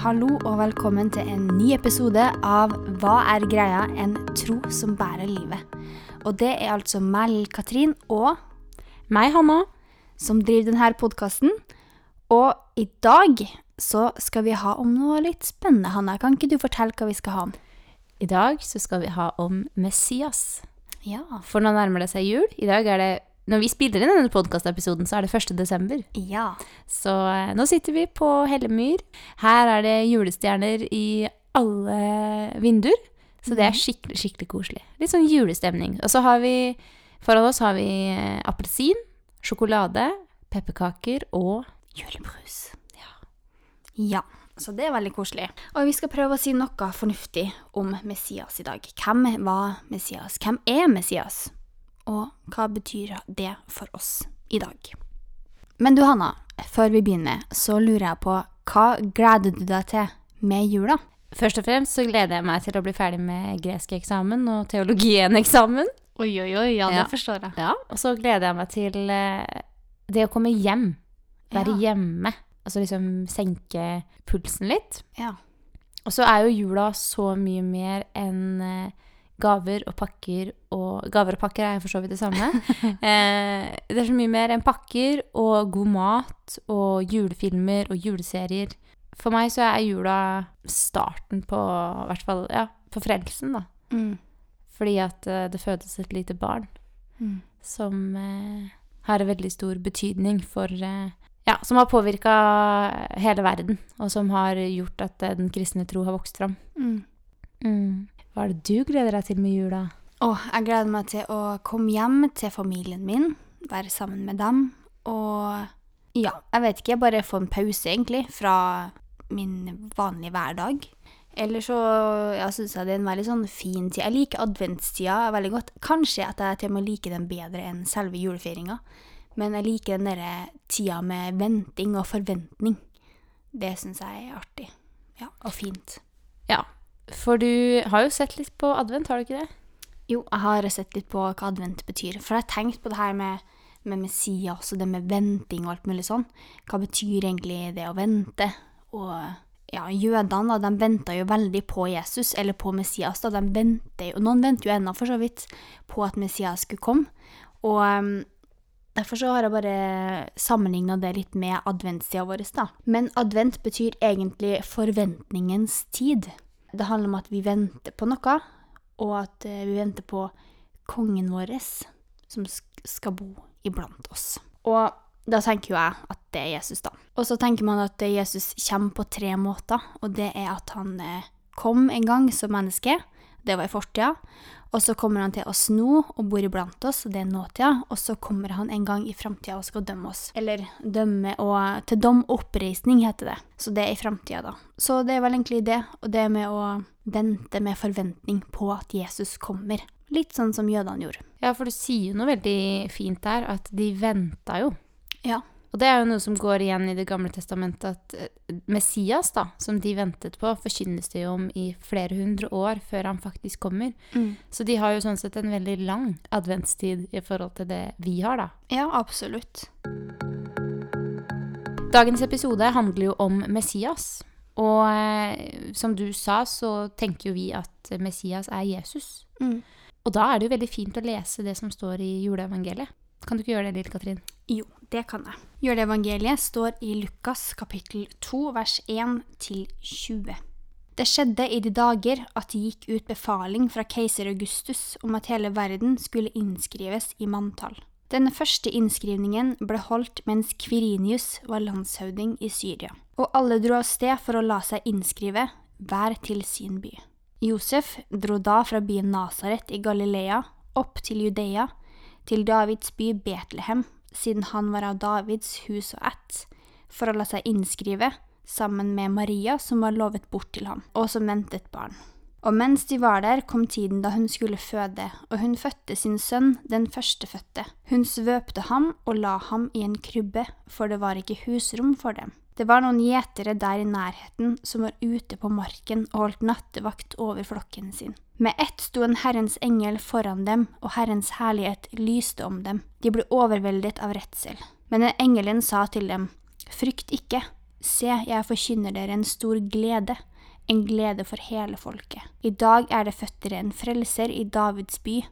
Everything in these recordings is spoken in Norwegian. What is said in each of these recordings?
Hallo og velkommen til en ny episode av Hva er greia? En tro som bærer livet. Og det er altså meg, Katrin, og Meg, Hanna. som driver denne podkasten. Og i dag så skal vi ha om noe litt spennende, Hanna. Kan ikke du fortelle hva vi skal ha om? I dag så skal vi ha om Messias. Ja. For nå nærmer det seg jul. I dag er det Når vi spiller inn denne podkastepisoden, så er det 1. desember. Ja. Så eh, nå sitter vi på Hellemyr. Her er det julestjerner i alle vinduer. Så det er skikkelig, skikkelig koselig. Litt sånn julestemning. Og så har vi Foran oss har vi eh, appelsin, sjokolade, pepperkaker og Julebrus. Ja. Ja. Så det er veldig koselig. Og vi skal prøve å si noe fornuftig om Messias i dag. Hvem var Messias? Hvem er Messias? Og hva betyr det for oss i dag? Men du, Hanna, før vi begynner, så lurer jeg på hva gleder du deg til med jula? Først og fremst så gleder jeg meg til å bli ferdig med gresk eksamen og teologien-eksamen. Oi, oi, oi, ja, Ja. forstår jeg. Ja, og så gleder jeg meg til eh, det å komme hjem. Være Ja. hjemme. Altså liksom senke pulsen litt. Ja. Og så er jo jula så mye mer enn eh, gaver og pakker og Gaver og pakker er for så vidt det samme. eh, det er så mye mer enn pakker og god mat og julefilmer og juleserier. For meg så er jula starten på i hvert fall ja, på frelsen, da. Mm. Fordi at eh, det fødes et lite barn Mm. som eh, har en veldig stor betydning for eh, Ja, som har påvirka hele verden, og som har gjort at eh, den kristne tro har vokst fram. Mm. Hva er det du gleder deg til med jula? Åh, jeg gleder meg til å komme hjem til familien min, være sammen med dem, og ja, jeg vet ikke, bare få en pause egentlig fra min vanlige hverdag. Eller så ja, syns jeg det er en veldig sånn fin tid. Jeg liker adventstida veldig godt. Kanskje at jeg til og med liker den bedre enn selve julefeiringa. Men jeg liker den derre tida med venting og forventning. Det syns jeg er artig. Ja, og fint. Ja, for du har jo sett litt på advent, har du ikke det? Jo, jeg har sett litt på hva advent betyr. For jeg har tenkt på det her med, med Messias og det med venting og alt mulig sånn. Hva betyr egentlig det å vente? Og ja, jødene da, de venta jo veldig på Jesus, eller på Messias. da, de venter jo, Noen venter jo ennå, for så vidt, på at Messias skulle komme. Og um, derfor så har jeg bare sammenligna det litt med adventstida vår. da. Men advent betyr egentlig forventningens tid. Det handler om at vi venter på noe, og at eh, vi venter på kongen vår som skal bo iblant oss. Og da tenker jo jeg at det er Jesus, da. Og så tenker man at Jesus kommer på tre måter, og det er at han eh, kom en gang som menneske, det var i fortida, og så kommer han til oss nå og bor iblant oss, og det er nåtida, og så kommer han en gang i framtida og skal dømme oss. Eller dømme og til dom og oppreisning, heter det. Så det er i framtida, da. Så det er vel egentlig det, og det med å vente med forventning på at Jesus kommer. Litt sånn som jødene gjorde. Ja, for du sier jo noe veldig fint der, at de venta jo. Ja. Og det er jo noe som går igjen i Det gamle testamentet, at eh, Messias, da, som de ventet på, forkynnes det jo om i flere hundre år før han faktisk kommer. Mm. Så de har jo sånn sett en veldig lang adventstid i forhold til det vi har, da. Ja, absolutt. Dagens episode handler jo om Messias. Og eh, som du sa, så tenker jo vi at Messias er Jesus. Mm. Og da er det jo veldig fint å lese det som står i juleevangeliet. Kan du ikke gjøre det, Lill Katrin? Jo, det kan jeg. Juleevangeliet står i Lukas kapittel 2 vers 1 til 20. Det skjedde i de dager at det gikk ut befaling fra keiser Augustus om at hele verden skulle innskrives i manntall. Denne første innskrivningen ble holdt mens Kvirinius var landshøvding i Syria, og alle dro av sted for å la seg innskrive, hver til sin by. Josef dro da fra byen Nasaret i Galilea opp til Judea, til Davids by Betlehem, siden han var av Davids hus og ett, for å la seg innskrive sammen med Maria, som var lovet bort til ham, og som ventet barn. Og mens de var der, kom tiden da hun skulle føde, og hun fødte sin sønn, den førstefødte. Hun svøpte ham og la ham i en krybbe, for det var ikke husrom for dem. Det var noen gjetere der i nærheten som var ute på marken og holdt nattevakt over flokken sin. Med ett sto en Herrens engel foran dem, og Herrens herlighet lyste om dem. De ble overveldet av redsel. Men engelen sa til dem, Frykt ikke, Se, jeg forkynner dere en stor glede, en glede for hele folket. I dag er det født dere en frelser i Davids by.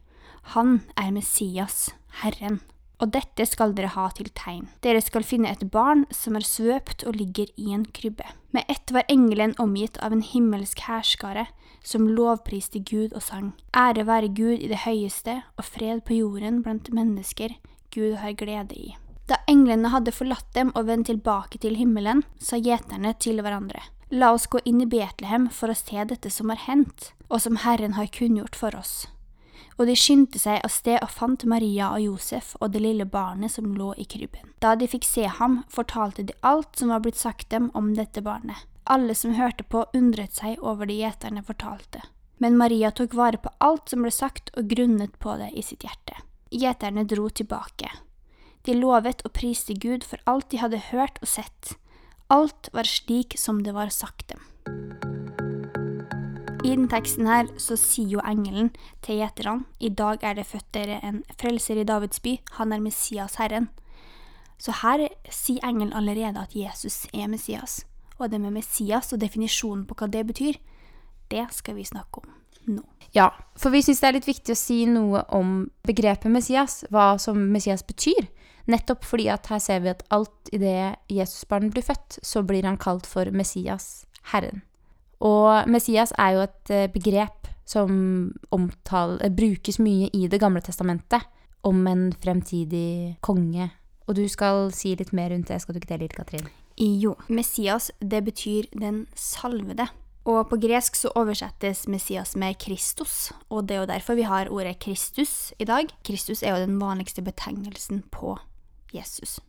Han er Messias, Herren. Og dette skal dere ha til tegn. Dere skal finne et barn som er svøpt og ligger i en krybbe. Med ett var engelen omgitt av en himmelsk hærskare, som lovpriste Gud og sang. Ære være Gud i det høyeste, og fred på jorden blant mennesker Gud har glede i. Da englene hadde forlatt dem og vendt tilbake til himmelen, sa gjeterne til hverandre. La oss gå inn i Betlehem for å se dette som har hendt, og som Herren har kunngjort for oss. Og de skyndte seg av sted og fant Maria og Josef og det lille barnet som lå i krybben. Da de fikk se ham, fortalte de alt som var blitt sagt dem om dette barnet. Alle som hørte på, undret seg over det gjeterne fortalte. Men Maria tok vare på alt som ble sagt, og grunnet på det i sitt hjerte. Gjeterne dro tilbake. De lovet og priste Gud for alt de hadde hørt og sett. Alt var slik som det var sagt dem. I den teksten her så sier jo engelen til gjeterne i dag er det født dere en frelser i Davids by, han er Messias Herren. Så her sier engelen allerede at Jesus er Messias. Og det med Messias og definisjonen på hva det betyr, det skal vi snakke om nå. Ja, for vi syns det er litt viktig å si noe om begrepet Messias, hva som Messias betyr. Nettopp fordi at her ser vi at alt idet Jesusbarnet blir født, så blir han kalt for Messias, Herren. Og Messias er jo et eh, begrep som omtale, eh, brukes mye i Det gamle testamentet om en fremtidig konge. Og du skal si litt mer rundt det, skal du ikke det, Lille Katrin? Jo, Messias, det betyr den salvede. Og på gresk så oversettes Messias med Kristus, og det er jo derfor vi har ordet Kristus i dag. Kristus er jo den vanligste betegnelsen på Jesus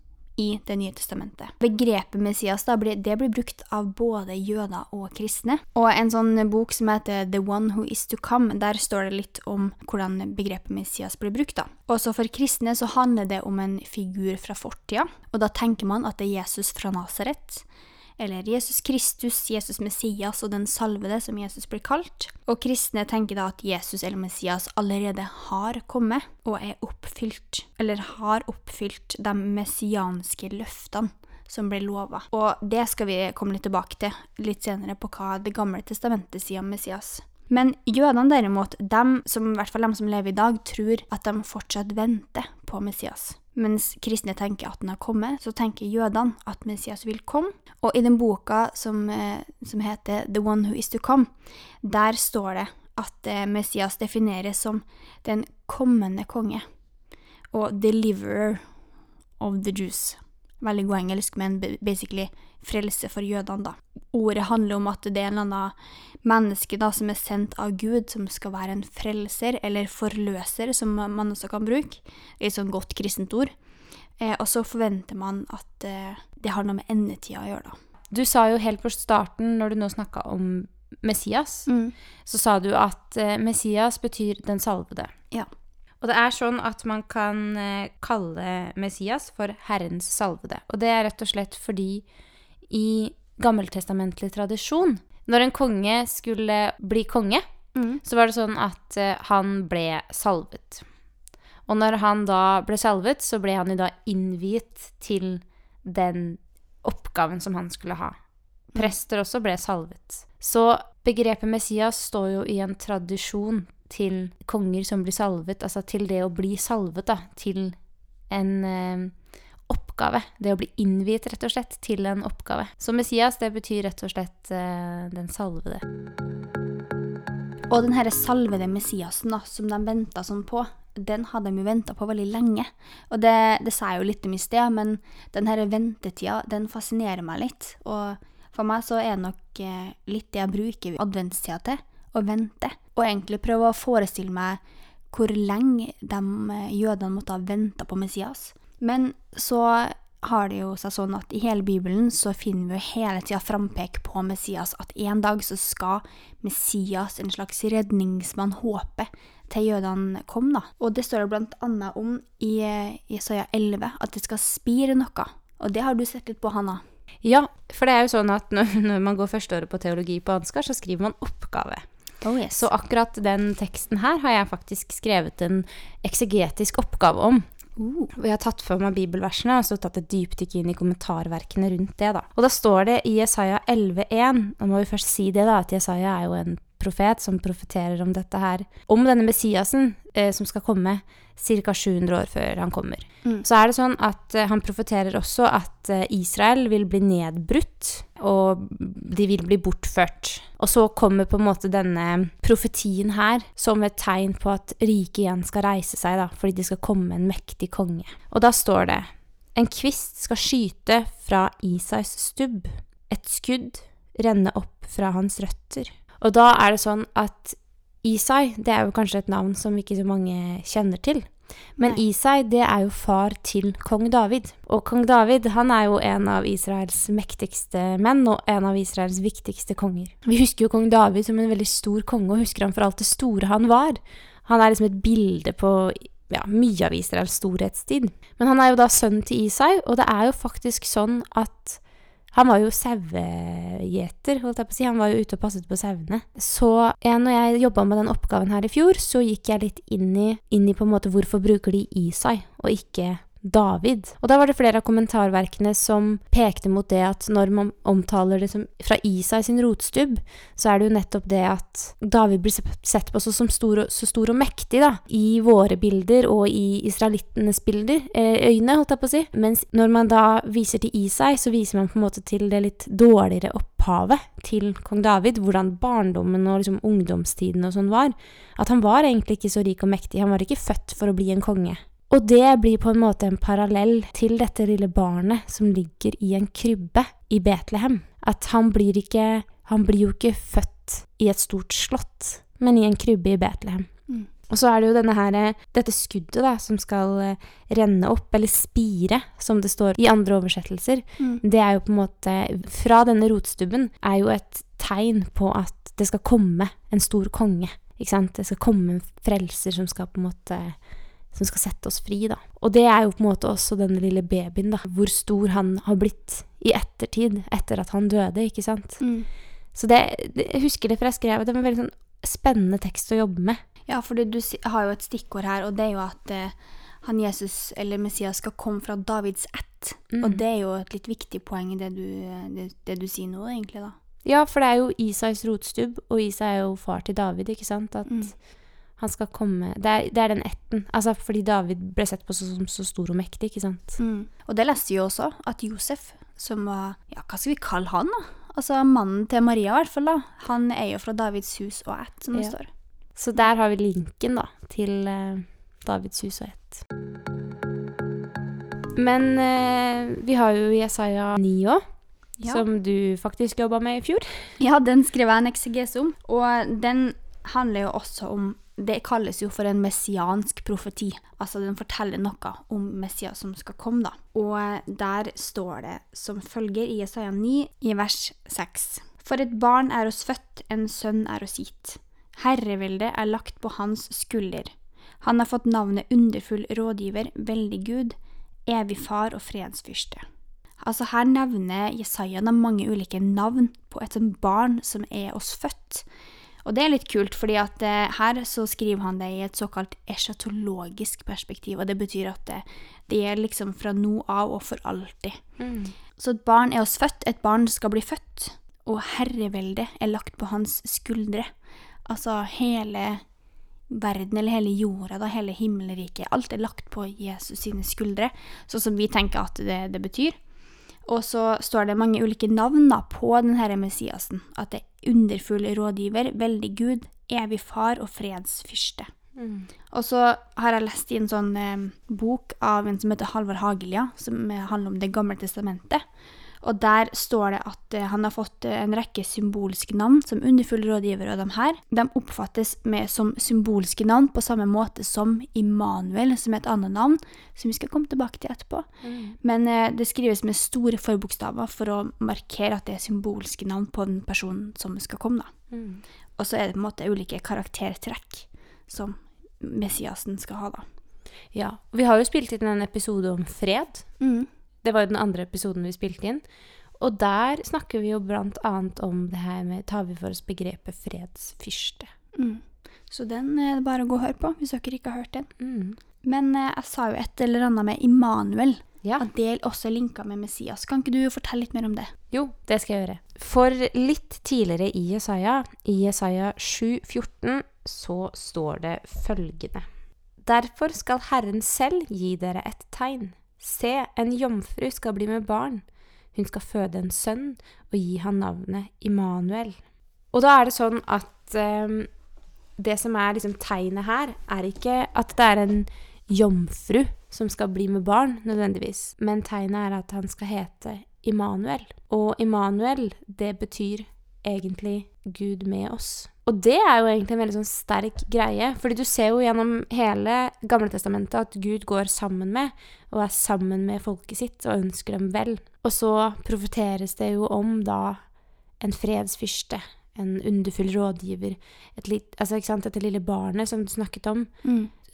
i Det nye testamentet. Begrepet Messias da, det blir brukt av både jøder og kristne. Og en sånn bok som heter The One Who Is To Come, der står det litt om hvordan begrepet Messias blir brukt. da. Også for kristne så handler det om en figur fra fortida, og da tenker man at det er Jesus fra Nasaret eller Jesus Kristus, Jesus Messias og den salvede, som Jesus blir kalt. Og kristne tenker da at Jesus eller Messias allerede har kommet og er oppfylt, eller har oppfylt de messianske løftene som ble lova. Og det skal vi komme litt tilbake til litt senere, på hva Det gamle testamentet sier om Messias. Men jødene derimot, dem som, i hvert fall de som lever i dag, tror at de fortsatt venter på Messias. Mens kristne tenker at den har kommet, så tenker jødene at Messias vil komme. Og i den boka som, eh, som heter The One Who Is To Come, der står det at eh, Messias defineres som den kommende konge og deliverer of the Jews. Veldig god engelsk, men basically frelse for jødene, da. Ordet handler om at det er en eller annen menneske da, som er sendt av Gud, som skal være en frelser, eller forløser, som man også kan bruke. Et sånn godt kristent ord. Eh, og så forventer man at eh, det har noe med endetida å gjøre, da. Du sa jo helt på starten, når du nå snakka om Messias, mm. så sa du at eh, Messias betyr den salvede. Ja. Og det er sånn at man kan eh, kalle Messias for Herrens salvede. Og det er rett og slett fordi i gammeltestamentlig tradisjon, når en konge skulle bli konge, mm. så var det sånn at uh, han ble salvet. Og når han da ble salvet, så ble han jo da innviet til den oppgaven som han skulle ha. Prester også ble salvet. Så begrepet Messias står jo i en tradisjon til konger som blir salvet, altså til det å bli salvet, da, til en eh, oppgave. Det å bli innviet, rett og slett, til en oppgave. Så Messias, det betyr rett og slett eh, den salvede. Og den herre salvede Messiasen da, som de venta sånn på, den hadde de jo venta på veldig lenge. Og det, det sa jeg jo litt om i sted, men den herre ventetida, den fascinerer meg litt. Og for meg så er det nok eh, litt det jeg bruker adventstida til, å vente. Og egentlig prøve å forestille meg hvor lenge de eh, jødene måtte ha venta på Messias. Men så har det jo seg sånn at i hele Bibelen så finner vi jo hele tida frampek på Messias, at en dag så skal Messias, en slags redningsmann, håpe til jødene kom, da. Og det står det blant annet om i Jesaja 11, at det skal spire noe. Og det har du sett litt på, Hanna? Ja, for det er jo sånn at når, når man går førsteåret på teologi på Ansgar, så skriver man oppgave. Oh, yes. Så akkurat den teksten her har jeg faktisk skrevet en eksegetisk oppgave om Uh. Og jeg har tatt for meg bibelversene og så tatt et dypdykk inn i kommentarverkene rundt det. da. Og da står det i Jesaja 11,1 Nå må vi først si det, da, at Jesaja er jo en profet som profeterer om dette her. Om denne Messiasen eh, som skal komme ca. 700 år før han kommer. Mm. Så er det sånn at eh, han profeterer også at eh, Israel vil bli nedbrutt, og de vil bli bortført. Og så kommer på en måte denne profetien her som et tegn på at riket igjen skal reise seg, da, fordi det skal komme en mektig konge. Og da står det en kvist skal skyte fra Isais stubb, et skudd renne opp fra hans røtter. Og da er det sånn at Isai, det er jo kanskje et navn som ikke så mange kjenner til. Men Nei. Isai, det er jo far til kong David. Og kong David, han er jo en av Israels mektigste menn, og en av Israels viktigste konger. Vi husker jo kong David som en veldig stor konge, og husker han for alt det store han var. Han er liksom et bilde på ja, mye av Israels storhetstid. Men han er jo da sønnen til Isai, og det er jo faktisk sånn at han var jo sauegjeter, holdt jeg på å si. Han var jo ute og passet på sauene. Så ja, når jeg jobba med den oppgaven her i fjor, så gikk jeg litt inn i, inn i på en måte hvorfor bruker de Isai, og ikke David. Og da var det flere av kommentarverkene som pekte mot det at når man omtaler det som fra Isai sin rotstubb, så er det jo nettopp det at David blir sett på som stor, og- så stor og mektig, da, i våre bilder og i israelittenes bilder, eh, øyne, holdt jeg på å si. Mens når man da viser til Isai, så viser man på en måte til det litt dårligere opphavet til kong David, hvordan barndommen og liksom ungdomstiden og sånn var. At han var egentlig ikke så rik og mektig, han var ikke født for å bli en konge. Og det blir på en måte en parallell til dette lille barnet som ligger i en krybbe i Betlehem. At han blir ikke Han blir jo ikke født i et stort slott, men i en krybbe i Betlehem. Mm. Og så er det jo denne her, dette skuddet da, som skal eh, renne opp, eller spire, som det står i andre oversettelser. Mm. Det er jo på en måte Fra denne rotstubben er jo et tegn på at det skal komme en stor konge. Ikke sant? Det skal komme en frelser som skal på en måte som skal sette oss fri, da. Og det er jo på en måte også denne lille babyen, da. Hvor stor han har blitt i ettertid, etter at han døde, ikke sant. Mm. Så det, jeg husker det, fra jeg skrev det var en veldig sånn spennende tekst å jobbe med. Ja, for du har jo et stikkord her, og det er jo at eh, han Jesus, eller Messias, skal komme fra Davids ett. Mm. Og det er jo et litt viktig poeng i det du, det, det du sier nå, egentlig, da. Ja, for det er jo Isais rotstubb, og Isa er jo far til David, ikke sant? At Mm. Han skal komme det er, det er den etten. Altså fordi David ble sett på som så stor og mektig, ikke sant? Mm. Og det leste vi også, at Josef, som var Ja, hva skal vi kalle han, da? Altså mannen til Maria, i hvert fall, da. Han er jo fra Davids hus og ett, som det Ja. står. Så der har vi linken, da, til uh, Davids hus og ett. Men uh, vi har jo Jesaja 9 òg, Ja. som du faktisk jobba med i fjor. Ja, den skrev jeg en eksegese om, og den handler jo også om Det kalles jo for en messiansk profeti. Altså den forteller noe om Messias som skal komme, da. Og der står det som følger i Jesaja 9 i vers 6. For et barn er oss født, en sønn er oss gitt. Herreveldet er lagt på hans skulder. Han har fått navnet underfull rådgiver, veldig Gud, evig far og fredsfyrste. Altså Her nevner Jesaja mange ulike navn på et barn som er oss født. Og det er litt kult, fordi at eh, her så skriver han det i et såkalt eschatologisk perspektiv, og det betyr at det, det er liksom fra nå av og for alltid. Så et barn er oss født, et barn skal bli født, og herreveldet er lagt på hans skuldre. Altså hele verden, eller hele jorda, da, hele himmelriket, alt er lagt på Jesus sine skuldre, sånn som vi tenker at det, det betyr. Og så står det mange ulike navn da, på denne Messiasen. At det er underfull rådgiver, veldig Gud, evig far og fredsfyrste. Og så har jeg lest i en sånn eh, bok av en som heter Halvard Hagelia, som handler om Det gamle testamentet. Og der står det at eh, han har fått eh, en rekke symbolske navn som underfull rådgiver, og de her de oppfattes med som symbolske navn på samme måte som Immanuel, som er et annet navn, som vi skal komme tilbake til etterpå. Men eh, det skrives med store forbokstaver for å markere at det er symbolske navn på den personen som skal komme. da. Og så er det på en måte ulike karaktertrekk som Messiasen skal ha, da. Ja. Vi har jo spilt inn en episode om fred. Mm. Det var jo den andre episoden vi spilte inn. Og der snakker vi jo blant annet om det her med Tar vi for oss begrepet fredsfyrste. Mm. Så den er det bare å gå og høre på, hvis dere ikke har hørt den. Mm. Men eh, jeg sa jo et eller annet med Immanuel. Ja. At det også er linka med Messias. Kan ikke du fortelle litt mer om det? Jo, det skal jeg gjøre. For litt tidligere i Jesaja, i Jesaja 7,14, så står det følgende. Derfor skal Herren selv gi dere et tegn. Se, en jomfru skal bli med barn. Hun skal føde en sønn og gi han navnet Immanuel. Og da er det sånn at eh, det som er liksom tegnet her, er ikke at det er en jomfru som skal bli med barn, nødvendigvis. Men tegnet er at han skal hete Immanuel. Og Immanuel, det betyr egentlig Gud med oss. Og det er jo egentlig en veldig sånn sterk greie, fordi du ser jo gjennom hele Gamletestamentet at Gud går sammen med, og er sammen med folket sitt, og ønsker dem vel. Og så profeteres det jo om da en fredsfyrste, en underfull rådgiver, et litt, altså ikke sant, dette lille barnet som du snakket om,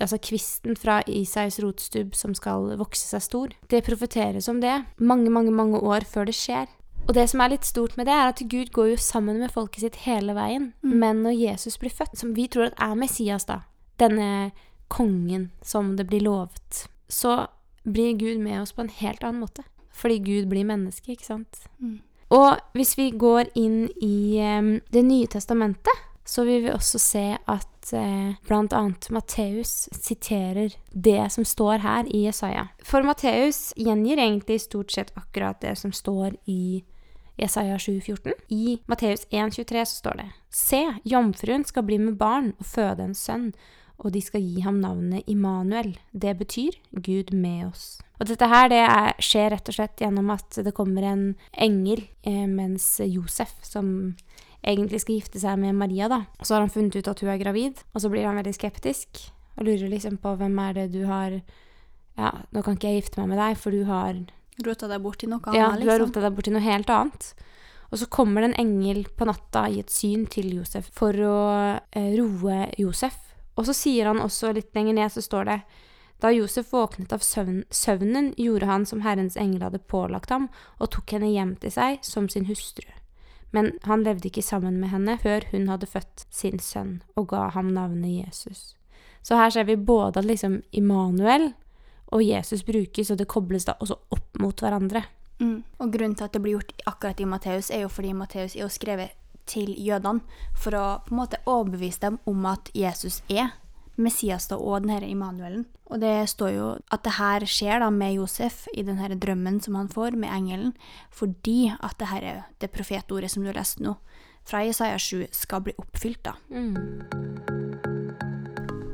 altså kvisten fra Isais rotstubb som skal vokse seg stor. Det profeteres om det mange, mange, mange år før det skjer. Og det som er litt stort med det, er at Gud går jo sammen med folket sitt hele veien. Mm. Men når Jesus blir født, som vi tror at er Messias, da, denne kongen som det blir lovet, så blir Gud med oss på en helt annen måte. Fordi Gud blir menneske, ikke sant? Mm. Og hvis vi går inn i um, Det nye testamentet, så vil vi også se at eh, annet Matteus siterer det som står her i Jesaja. For Matteus gjengir egentlig stort sett akkurat det som står i Jesaja 7,14. I Matteus 1,23 så står det Se, jomfruen skal bli med barn og føde en sønn, og de skal gi ham navnet Immanuel. Det betyr Gud med oss. Og dette her det er, skjer rett og slett gjennom at det kommer en engel eh, mens Josef, som egentlig skal gifte seg med Maria, da. Og så har han funnet ut at hun er gravid, og så blir han veldig skeptisk og lurer liksom på hvem er det du har Ja, nå kan ikke jeg gifte meg med deg, for du har Rota deg bort til noe ja, annet, du har liksom. rota deg borti noe helt annet. Og så kommer det en engel på natta i et syn til Josef for å eh, roe Josef. Og så sier han også litt lenger ned, så står det da Josef våknet av søvn, søvnen, gjorde han som Herrens engel hadde pålagt ham, og tok henne hjem til seg som sin hustru. Men han levde ikke sammen med henne før hun hadde født sin sønn, og ga ham navnet Jesus. Så her ser vi både at liksom Immanuel og Jesus brukes, og det kobles da også opp mot hverandre. Mm. Og grunnen til at det blir gjort akkurat i Matteus, er jo fordi Matteus er jo skrevet til jødene for å på en måte overbevise dem om at Jesus er Messias da, og den her Immanuelen. Og det står jo at det her skjer da med Josef i den her drømmen som han får med engelen, fordi at det her er det profetordet som du har lest nå, fra Jesaja 7, skal bli oppfylt, da.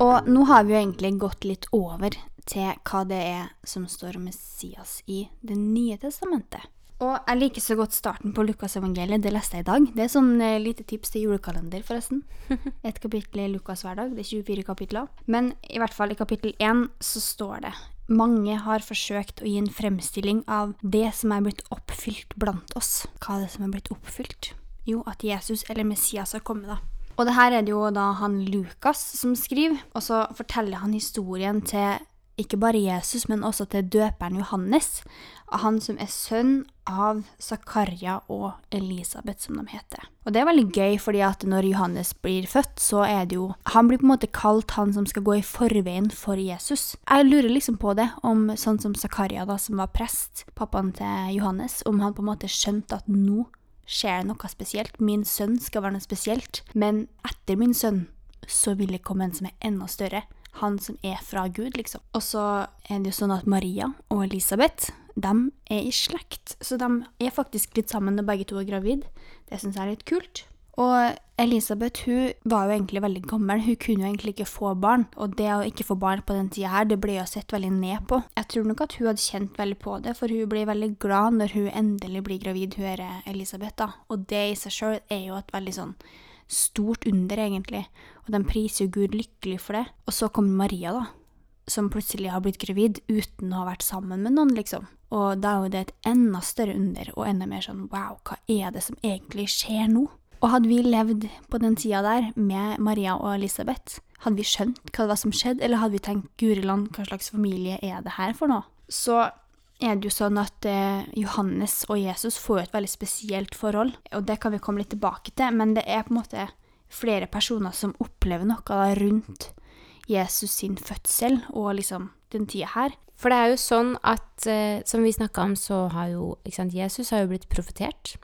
Og nå har vi jo egentlig gått litt over til hva det er som står om Messias i Det nye testamentet. Og jeg liker så godt starten på Lukasevangeliet. Det leste jeg i dag. Det er sånn eh, lite tips til julekalender, forresten. Et kapittel i Lukas hver dag. Det er 24 kapitler. Men i hvert fall i kapittel 1 så står det mange har forsøkt å gi en fremstilling av det som er blitt oppfylt blant oss. Hva er det som er blitt oppfylt? Jo, at Jesus eller Messias har kommet, da. Og det her er det jo da han Lukas som skriver, og så forteller han historien til ikke bare Jesus, men også til døperen Johannes, han som er sønn av Zakaria og Elisabeth, som de heter. Og det er veldig gøy, fordi at når Johannes blir født, så er det jo Han blir på en måte kalt han som skal gå i forveien for Jesus. Jeg lurer liksom på det, om sånn som Zakaria, da, som var prest, pappaen til Johannes, om han på en måte skjønte at nå skjer det noe spesielt. Min sønn skal være noe spesielt, men etter min sønn så vil det komme en som er enda større. Han som er fra Gud, liksom. Og så er det jo sånn at Maria og Elisabeth de er i slekt, så de er faktisk litt sammen når begge to er gravid. Det syns jeg er litt kult. Og Elisabeth hun var jo egentlig veldig gammel, hun kunne jo egentlig ikke få barn. Og det å ikke få barn på den tida her, det ble jo sett veldig ned på. Jeg tror nok at hun hadde kjent veldig på det, for hun blir veldig glad når hun endelig blir gravid, hun er Elisabeth, da. Og det i seg sjøl er jo et veldig sånn stort under, egentlig. Og de priser jo Gud lykkelig for det. Og så kommer Maria, da. Som plutselig har blitt gravid uten å ha vært sammen med noen, liksom. Og da er jo det et enda større under, og enda mer sånn wow, hva er det som egentlig skjer nå? Og hadde vi levd på den tida der med Maria og Elisabeth, hadde vi skjønt hva det var som skjedde, eller hadde vi tenkt guri land, hva slags familie er det her for noe? Så er det jo sånn at eh, Johannes og Jesus får et veldig spesielt forhold, og det kan vi komme litt tilbake til, men det er på en måte flere personer som opplever noe rundt Jesus sin fødsel og liksom den tida her. For det er jo sånn at, eh, som vi snakka om, så har jo sant, Jesus har jo blitt profetert.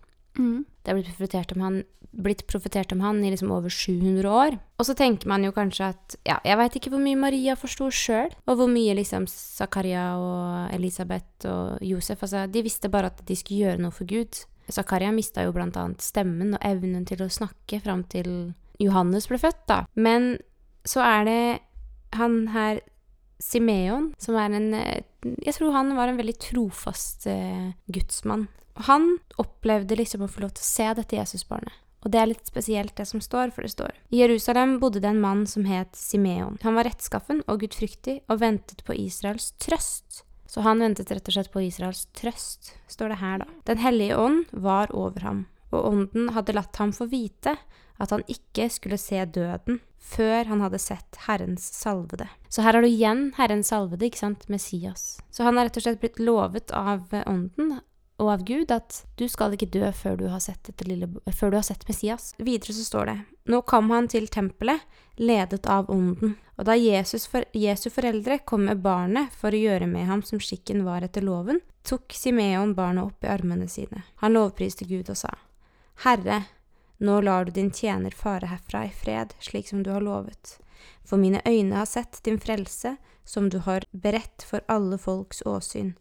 Det har blitt profetert om han, blitt profetert om han i liksom over 700 år. Og så tenker man jo kanskje at ja, jeg veit ikke hvor mye Maria forsto sjøl, og hvor mye liksom Zakaria og Elisabeth og Josef Altså, de visste bare at de skulle gjøre noe for Gud. Zakaria mista jo blant annet stemmen og evnen til å snakke fram til Johannes ble født, da. Men så er det han her Simeon, som er en eh, Jeg tror han var en veldig trofast eh, gudsmann. Han opplevde liksom å få lov til å se dette Jesusbarnet. Og det er litt spesielt det som står, for det står I Jerusalem bodde det en mann som het Simeon. Han var rettskaffen og gudfryktig og ventet på Israels trøst. Så han ventet rett og slett på Israels trøst, står det her, da. Den hellige ånd var over ham, og ånden hadde latt ham få vite at han ikke skulle se døden før han hadde sett Herrens salvede. Så her har du igjen Herrens salvede, ikke sant, Messias. Så han har rett og slett blitt lovet av ånden og av Gud at du skal ikke dø før du har sett, lille, før du har sett Messias. Videre så står det Nå kom han til tempelet, ledet av ånden. Og da Jesus for, Jesu foreldre kom med barnet for å gjøre med ham som skikken var etter loven, tok Simeon barnet opp i armene sine. Han lovpriste Gud og sa, Herre, nå lar du din tjener fare herfra i fred, slik som du har lovet. For mine øyne har sett din frelse, som du har beredt for alle folks åsyn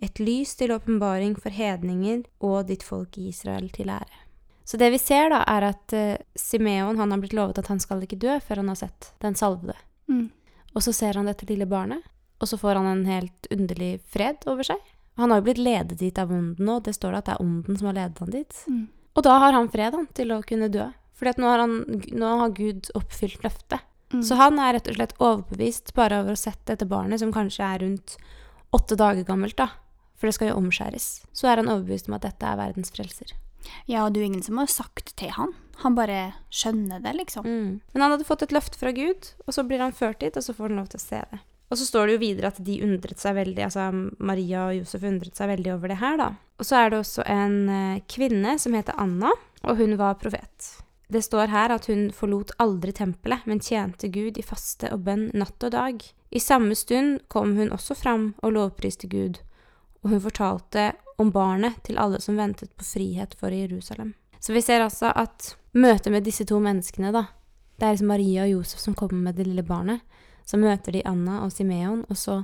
et lys til åpenbaring for hedninger og ditt folk i Israel til ære. Så det vi ser, da, er at uh, Simeon han har blitt lovet at han skal ikke dø før han har sett den salvede. Mm. Og så ser han dette lille barnet, og så får han en helt underlig fred over seg. Han har jo blitt ledet dit av ånden nå, det står det at det er ånden som har ledet han dit. Mm. Og da har han fred han, til å kunne dø. For nå, nå har Gud oppfylt løftet. Mm. Så han er rett og slett overbevist bare over å sette sett dette barnet, som kanskje er rundt åtte dager gammelt, da. For det skal jo omskjæres. Så er han overbevist om at dette er verdens frelser. Ja, og det er jo ingen som har sagt til han. Han bare skjønner det, liksom. Mm. Men han hadde fått et løfte fra Gud, og så blir han ført dit, og så får han lov til å se det. Og så står det jo videre at de undret seg veldig, altså Maria og Josef undret seg veldig over det her, da. Og så er det også en eh, kvinne som heter Anna, og hun var profet. Det står her at hun forlot aldri tempelet, men tjente Gud i faste og bønn natt og dag. I samme stund kom hun også fram og lovpriste Gud, og hun fortalte om barnet til alle som ventet på frihet for Jerusalem. Så vi ser altså at møtet med disse to menneskene, da, det er liksom Maria og Josef som kommer med det lille barnet. Så møter de Anna og Simeon, og så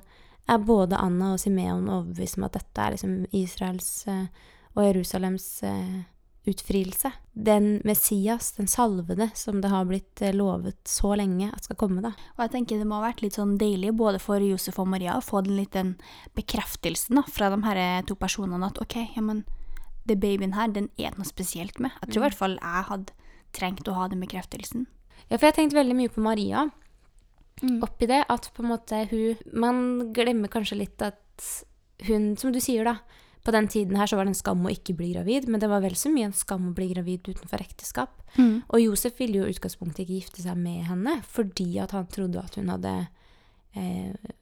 er både Anna og Simeon overbevist om at dette er liksom Israels eh, og Jerusalems eh, utfrielse. Den Messias, den salvede, som det har blitt eh, lovet så lenge at skal komme, da. Og jeg tenker det må ha vært litt sånn deilig både for Josef og Maria å få den litt den bekreftelsen da, fra de her to personene at OK, ja, men det babyen her, den er det noe spesielt med. Jeg tror i hvert fall jeg hadde trengt å ha den bekreftelsen. Ja, for jeg har tenkt veldig mye på Maria. Mm. oppi det at på en måte hun Man glemmer kanskje litt at hun, som du sier, da På den tiden her så var det en skam å ikke bli gravid, men det var vel så mye en skam å bli gravid utenfor ekteskap. Mm. Og Josef ville jo i utgangspunktet ikke gifte seg med henne fordi at han trodde at hun hadde eh,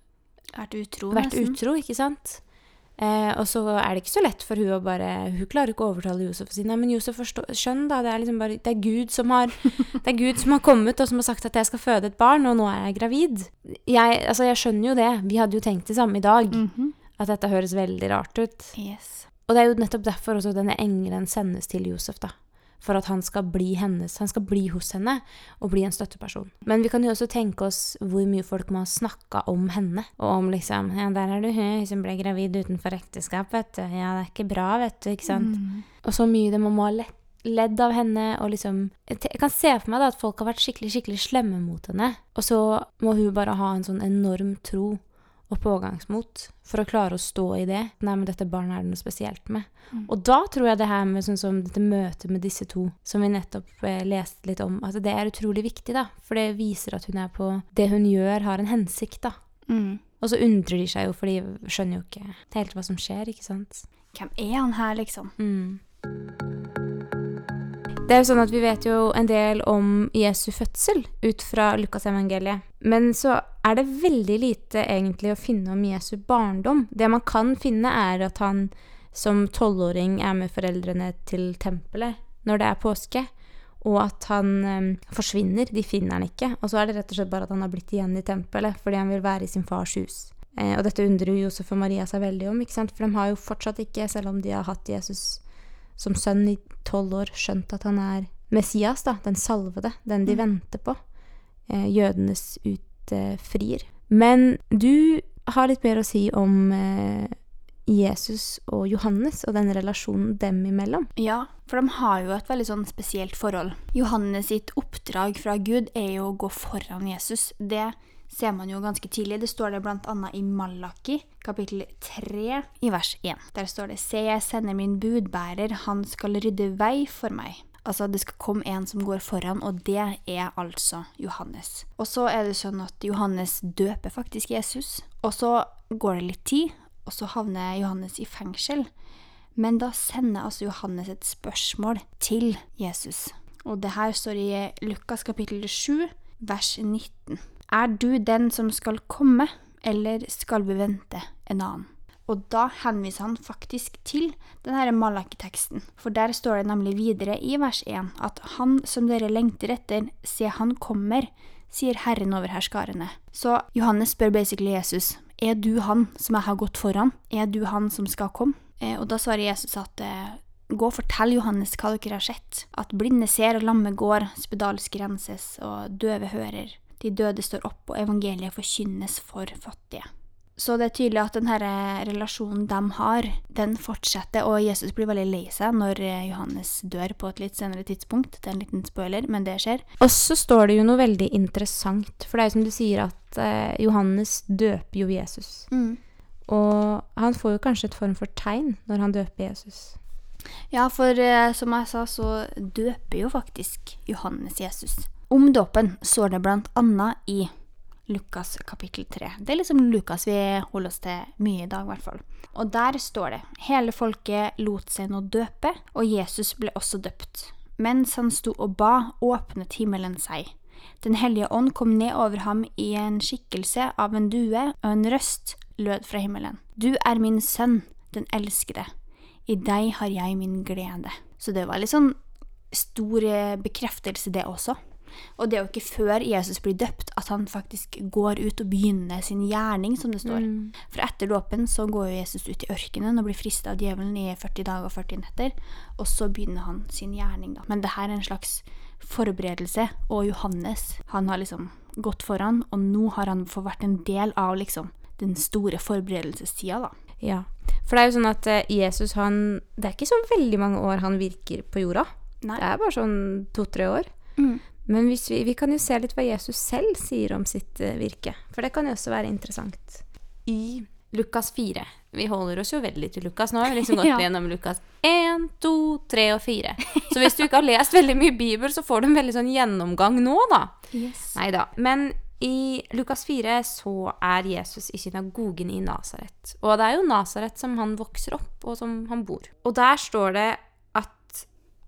Vært utro, vært nesten. utro, ikke sant? Eh, og så er det ikke så lett for hun å bare Hun klarer ikke å overtale Josef og si nei, men Josef, forstå, skjønn da, det er liksom bare Det er Gud som har Det er Gud som har kommet og som har sagt at jeg skal føde et barn, og nå er jeg gravid. Jeg, altså, jeg skjønner jo det. Vi hadde jo tenkt det samme i dag. Mhm. At dette høres veldig rart ut. Yes. Og det er jo nettopp derfor også denne engelen sendes til Josef, da. For at han skal bli hennes, han skal bli hos henne og bli en støtteperson. Men vi kan jo også tenke oss hvor mye folk må ha snakka om henne. Og om liksom Ja, der er du hun som ble gravid utenfor ekteskap, vet du. Ja, det er ikke bra, vet du, ikke sant. Mm. Og så mye det må ha lett ledd av henne, og liksom Jeg kan se for meg da at folk har vært skikkelig, skikkelig slemme mot henne, og så må hun bare ha en sånn enorm tro og pågangsmot for å klare å stå i det. Nei, men dette barnet er det noe spesielt med. Mm. Og da tror jeg det her med sånn som dette møtet med disse to, som vi nettopp eh, leste litt om, at det er utrolig viktig, da. For det viser at hun er på Det hun gjør, har en hensikt, da. Mm. Og så undrer de seg jo, for de skjønner jo ikke helt hva som skjer, ikke sant. Hvem er han her, liksom? Mm. Det er jo sånn at Vi vet jo en del om Jesu fødsel ut fra Lukasevangeliet. Men så er det veldig lite egentlig å finne om Jesu barndom. Det man kan finne, er at han som tolvåring er med foreldrene til tempelet når det er påske. og at han eh, forsvinner. De finner han ikke. Og så er det rett og slett bare at han har blitt igjen i tempelet fordi han vil være i sin fars hus. Eh, og dette undrer Josef og Maria seg veldig om, ikke sant? for de har jo fortsatt ikke, selv om de har hatt Jesus som sønn i tolv år, skjønt at han er Messias, da, den salvede, den de venter på. Eh, jødenes utfrier. Men du har litt mer å si om eh, Jesus og Johannes og den relasjonen dem imellom. Ja, for de har jo et veldig sånn spesielt forhold. Johannes sitt oppdrag fra Gud er jo å gå foran Jesus. Det ser man jo ganske tidlig. Det står det bl.a. i Malaki, kapittel 3, i vers 1. Der står det Se, jeg sender min budbærer, han skal rydde vei for meg. Altså, det skal komme en som går foran, og det er altså Johannes. Og så er det sånn at Johannes døper faktisk Jesus. Og så går det litt tid, og så havner Johannes i fengsel. Men da sender altså Johannes et spørsmål til Jesus. Og det her står i Lukas kapittel 7, vers 19. Er du den som skal komme, eller skal vi vente en annen? Og da henviser han faktisk til denne Malaki-teksten, for der står det nemlig videre i vers 1 at han som dere lengter etter, se han kommer, sier Herren over herskarene. Så Johannes spør basically Jesus, er du han som jeg har gått foran? Er du han som skal komme? Eh, og da svarer Jesus at eh, gå og fortell Johannes hva dere har sett, at blinde ser og lamme går, spedalske renses og døve hører. De døde står opp, og evangeliet forkynnes for fattige. Så det er tydelig at denne relasjonen de har, den fortsetter, og Jesus blir veldig lei seg når eh, Johannes dør på et litt senere tidspunkt. Det er en liten spoiler, men det skjer. Og så står det jo noe veldig interessant, for det er jo som du sier at eh, Johannes døper jo Jesus. Mm. Og han får jo kanskje et form for tegn når han døper Jesus. Ja, for eh, som jeg sa, så døper jo faktisk Johannes Jesus. Om dåpen står det blant annet i Lukas kapittel 3. Det er liksom Lukas vi holder oss til mye i dag, i hvert fall. Og der står det hele folket lot seg nå døpe, og Jesus ble også døpt. Mens han sto og ba, åpnet himmelen seg. Den hellige ånd kom ned over ham i en skikkelse av en due, og en røst lød fra himmelen. Du er min sønn, den elskede. I deg har jeg min glede. Så det var litt sånn stor eh, bekreftelse, det også. Og det er jo ikke før Jesus blir døpt at han faktisk går ut og begynner sin gjerning, som det står. Mm. For etter dåpen så går jo Jesus ut i ørkenen og blir frista av djevelen i 40 dager og 40 netter, og så begynner han sin gjerning, da. Men det her er en slags forberedelse, og Johannes, han har liksom gått foran, og nå har han fått vært en del av liksom den store forberedelsestida, da. Ja. For det er jo sånn at eh, Jesus, han Det er ikke så veldig mange år han virker på jorda. Nei. Det er bare sånn to-tre år. Mm. Men hvis vi, vi kan jo se litt hva Jesus selv sier om sitt eh, virke, for det kan jo også være interessant. I Lukas 4 Vi holder oss jo veldig til Lukas nå. Vi har liksom gått Ja. gjennom Lukas 1, 2, 3 og 4. Så hvis du ikke har lest veldig mye Bibel, så får du en veldig sånn gjennomgang nå, da. Yes. Nei da. Men i Lukas 4 så er Jesus i synagogen i Nasaret. Og det er jo Nasaret som han vokser opp, og som han bor. Og der står det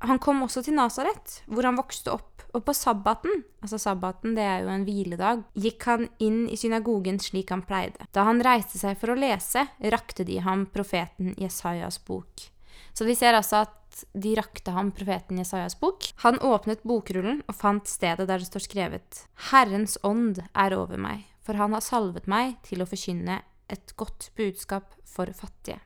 han kom også til Nasaret, hvor han vokste opp. Og på sabbaten, altså sabbaten det er jo en hviledag, gikk han inn i synagogen slik han pleide. Da han reiste seg for å lese, rakte de ham profeten Jesajas bok. Så vi ser altså at de rakte ham profeten Jesajas bok. Han åpnet bokrullen og fant stedet der det står skrevet Herrens ånd er over meg, for han har salvet meg til å forkynne et godt budskap for fattige.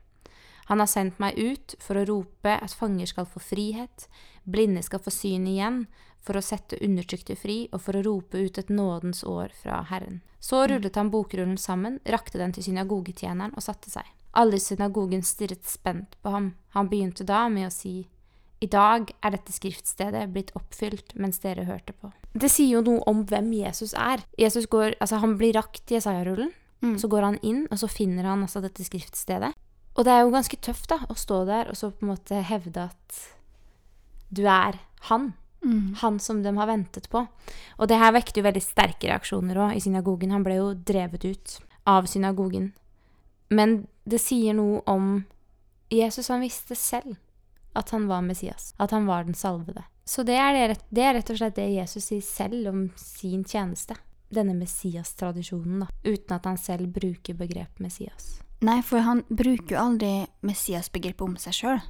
Han har sendt meg ut for å rope at fanger skal få frihet, blinde skal få syn igjen, for å sette undertrykte fri og for å rope ut et nådens år fra Herren. Så rullet han bokrullen sammen, rakte den til synagogetjeneren og satte seg. Alle i synagogen stirret spent på ham. Han begynte da med å si, I dag er dette skriftstedet blitt oppfylt mens dere hørte på. Det sier jo noe om hvem Jesus er. Jesus går, altså Han blir rakt i Jesaja-rullen, Mm. så går han inn, og så finner han altså dette skriftstedet. Og det er jo ganske tøft da, å stå der og så på en måte hevde at du er han. Mm. Han som de har ventet på. Og det her vekte jo veldig sterke reaksjoner òg i synagogen. Han ble jo drevet ut av synagogen. Men det sier noe om Jesus. Han visste selv at han var Messias. At han var den salvede. Så det er, det, det er rett og slett det Jesus sier selv om sin tjeneste. Denne Messias-tradisjonen, da. Uten at han selv bruker begrepet Messias. Nei, for han bruker jo aldri Messias-begrepet om seg sjøl.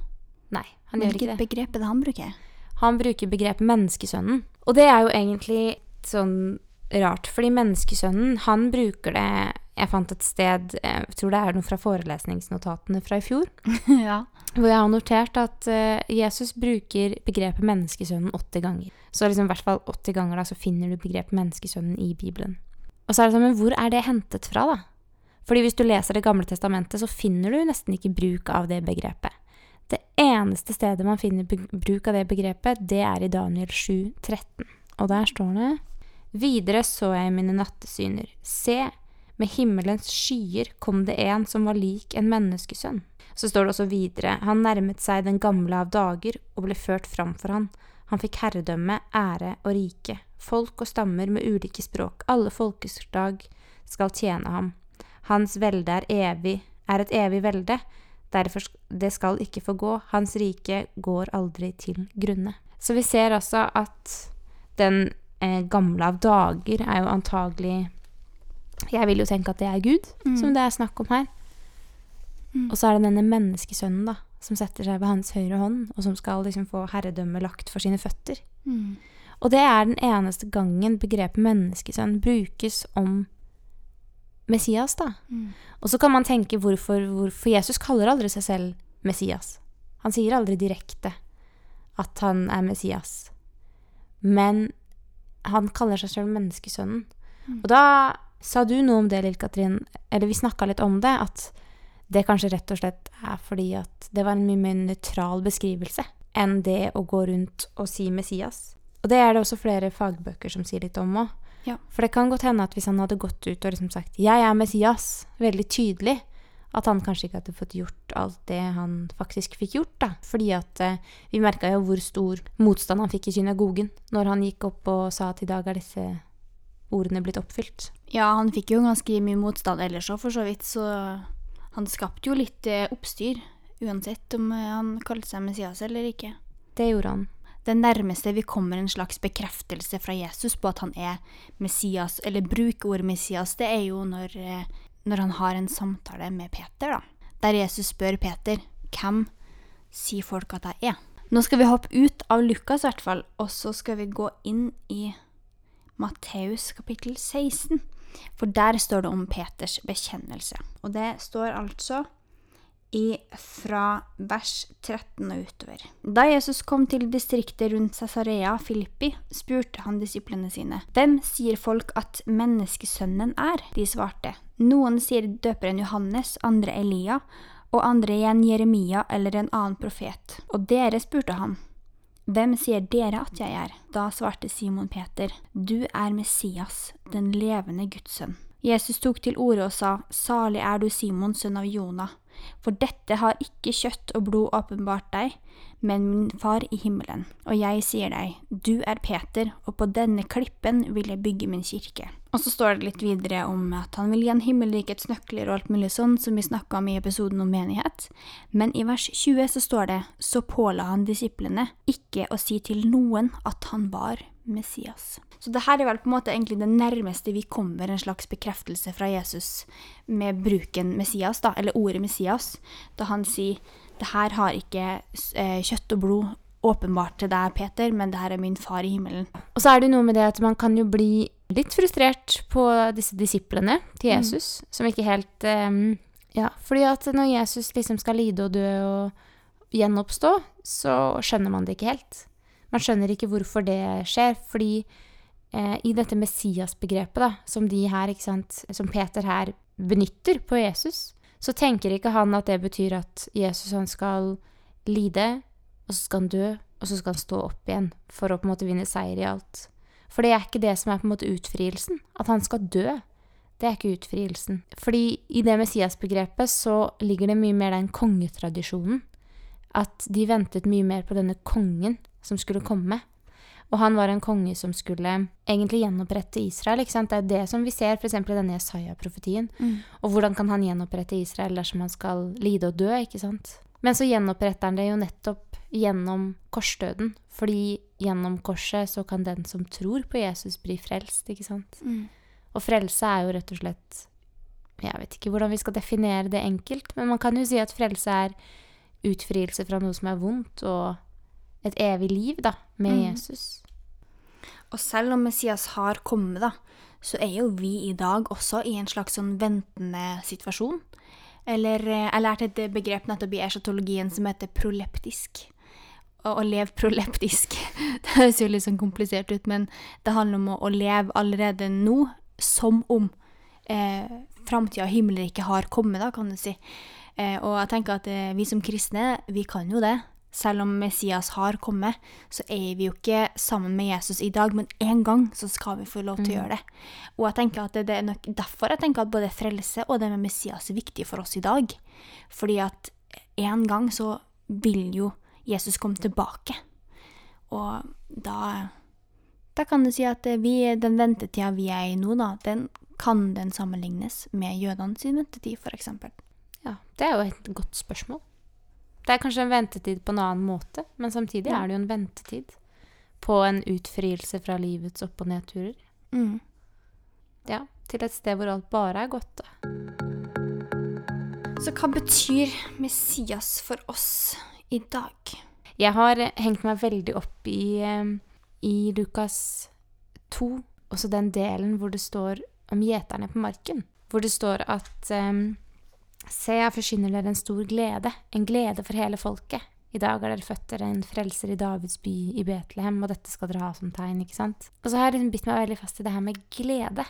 Nei, han gjør ikke Hvilket det. begrep er det han bruker? Han bruker begrepet menneskesønnen. Og det er jo egentlig sånn rart, fordi menneskesønnen, han bruker det Jeg fant et sted, eh, jeg tror det er noe fra forelesningsnotatene fra i fjor, ja. hvor jeg har notert at eh, Jesus bruker begrepet menneskesønnen 80 ganger. Så liksom i hvert fall 80 ganger da, så finner du begrepet menneskesønnen i Bibelen. Og så er det sånn, men hvor er det hentet fra, da? Fordi hvis du leser Det gamle testamentet, så finner du nesten ikke bruk av det begrepet. Det eneste stedet man finner bruk av det begrepet, det er i Daniel 7, 13. Og der står det Videre så jeg mine nattesyner. Se, med himmelens skyer kom det en som var lik en menneskesønn. Så står det også videre, han nærmet seg den gamle av dager og ble ført fram for han. Han fikk herredømme, ære og rike. Folk og stammer med ulike språk, alle folkeslag skal tjene ham. Hans velde er evig, er et evig velde, derfor det skal ikke forgå, hans rike går aldri til grunne. Så vi ser altså at den eh, gamle av dager er jo antagelig Jeg vil jo tenke at det er Gud, som det er snakk om her. Og så er det denne menneskesønnen, da, som setter seg ved hans høyre hånd, og som skal liksom få herredømme lagt for sine føtter. Mm. Og det er den eneste gangen begrepet menneskesønn brukes om Messias, da. Mm. Og så kan man tenke hvorfor, hvorfor Jesus kaller aldri seg selv Messias. Han sier aldri direkte at han er Messias. Men han kaller seg selv menneskesønnen. Og da sa du noe om det, Lill Katrin, eller vi snakka litt om det, at det kanskje rett og slett er fordi at det var en mye mer nøytral beskrivelse enn det å gå rundt og si Messias. Og det er det også flere fagbøker som sier litt om òg. Ja. For det kan godt hende at hvis han hadde gått ut og liksom sagt 'jeg er Messias', veldig tydelig, at han kanskje ikke hadde fått gjort alt det han faktisk fikk gjort, da. Fordi at eh, vi merka jo hvor stor motstand han fikk i synagogen når han gikk opp og sa at i dag er disse ordene blitt oppfylt. Ja, han fikk jo ganske mye motstand ellers òg, for så vidt, så han skapte jo litt eh, oppstyr. Uansett om eh, han kalte seg Messias eller ikke. Det gjorde han. Det nærmeste vi kommer en slags bekreftelse fra Jesus på at han er Messias, eller bruker ordet Messias, det er jo når, eh, når han har en samtale med Peter, da. Der Jesus spør Peter hvem sier folk at jeg er. Nå skal vi hoppe ut av Lukas, i hvert fall, og så skal vi gå inn i Matteus kapittel 16. For der står det om Peters bekjennelse. Og det står altså fra vers 13 og utover. Da Jesus kom til distriktet rundt Cesarea Filippi, spurte han disiplene sine, Hvem sier folk at menneskesønnen er? De svarte, Noen sier døperen Johannes, andre Elia, og andre igjen Jeremia eller en annen profet. Og dere spurte han, Hvem sier dere at jeg er? Da svarte Simon Peter, Du er Messias, den levende Guds sønn. Jesus tok til orde og sa, Salig er du, Simon, sønn av Jonah, for dette har ikke kjøtt og blod åpenbart deg, men min far i himmelen. Og jeg sier deg, du er Peter, og på denne klippen vil jeg bygge min kirke. Og så står det litt videre om at han vil gi en himmelrikets nøkler og alt mulig sånn, som vi snakka om i episoden om menighet. Men i vers 20 så står det, så påla han disiplene ikke å si til noen at han var Messias. Så det her er vel på en måte egentlig det nærmeste vi kommer en slags bekreftelse fra Jesus med bruken Messias, da, eller ordet Messias, da han sier det her har ikke eh, kjøtt og blod åpenbart til deg, Peter, men det her er min far i himmelen. Og så er det jo noe med det at man kan jo bli litt frustrert på disse disiplene til Jesus, som ikke helt ehm, Ja, fordi at når Jesus liksom skal lide og dø og gjenoppstå, så skjønner man det ikke helt. Man skjønner ikke hvorfor det skjer, fordi i dette Messias-begrepet, da, som de som Peter her benytter på Jesus, så tenker ikke han at det betyr at Jesus han skal lide, og så skal han dø, og så skal han stå opp igjen for å på en måte vinne seier i alt. For det er ikke det som er på en måte utfrielsen. At han skal dø, det er ikke utfrielsen. Fordi i det Messias-begrepet så ligger det mye mer den kongetradisjonen. At de ventet mye mer på denne kongen som skulle komme. Og han var en konge som skulle egentlig gjenopprette Israel. ikke sant? Det er det som vi ser f.eks. i denne Jesaja-profetien. Og hvordan kan han gjenopprette Israel dersom han skal lide og dø, ikke sant? Men så gjenoppretter han det jo nettopp gjennom korsdøden. Fordi gjennom korset så kan den som tror på Jesus, bli frelst, ikke sant? Og frelse er jo rett og slett Jeg vet ikke hvordan vi skal definere det enkelt, men man kan jo si at frelse er utfrielse fra noe som er vondt, og et evig liv, da, med Mm. Jesus. Og selv om Messias har kommet, da, så er jo vi i dag også i en slags sånn ventende situasjon. Eller eh, jeg lærte et begrep nettopp i eschatologien som heter proleptisk. Å, å leve proleptisk. Det høres jo litt sånn komplisert ut, men det handler om å, å leve allerede nå som om eh, framtida og himmelriket har kommet, da, kan du si. Eh, og jeg tenker at eh, vi som kristne, vi kan jo det. Selv om Messias har kommet, så er vi jo ikke sammen med Jesus i dag, men en gang så skal vi få lov til å gjøre det. Og jeg tenker at det, det er nok derfor jeg tenker at både frelse og det med Messias er viktig for oss i dag. Fordi at en gang så vil jo Jesus komme tilbake. Og da, da kan du si at vi, den ventetida vi er i nå, da, den kan den sammenlignes med jødene sin ventetid, f.eks. Ja, det er jo et godt spørsmål. Det er kanskje en ventetid på en annen måte, men samtidig Ja. er det jo en ventetid på en utfrielse fra livets opp- og nedturer. Mm. Ja, til et sted hvor alt bare er godt. Da. Så hva betyr Messias for oss i dag? Jeg har hengt meg veldig opp i, eh, i Lukas 2, også den delen hvor det står om gjeterne på marken. Hvor det står at eh, Se, jeg forsyner dere en stor glede, en glede for hele folket. I dag er dere født dere en frelser i Davids by i Betlehem, og dette skal dere ha som tegn, ikke sant? Og så har jeg liksom bitt meg veldig fast i det her med glede.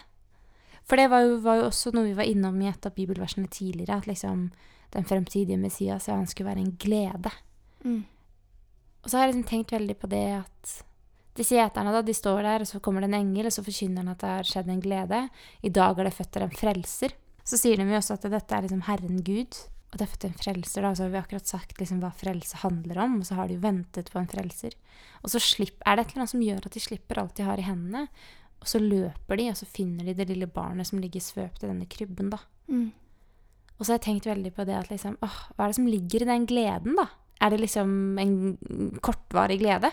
For det var jo, var jo også noe vi var innom i et av bibelversene tidligere, at liksom den fremtidige Messias, ja, han skulle være en glede. Mm. Og så har jeg liksom tenkt veldig på det at disse gjeterne, da, de står der, og så kommer det en engel, og så forkynner han at det har skjedd en glede. I dag er det født dere en frelser. Så sier de jo også at dette er liksom Herren Gud, og det er født en frelser, da. Så har vi akkurat sagt liksom hva frelse handler om, og så har de jo ventet på en frelser. Og så slipp, er det et eller annet som gjør at de slipper alt de har i hendene, og så løper de, og så finner de det lille barnet som ligger svøpt i denne krybben, da. Mm. Og så har jeg tenkt veldig på det at liksom, åh, hva er det som ligger i den gleden, da? Er det liksom en kortvarig glede?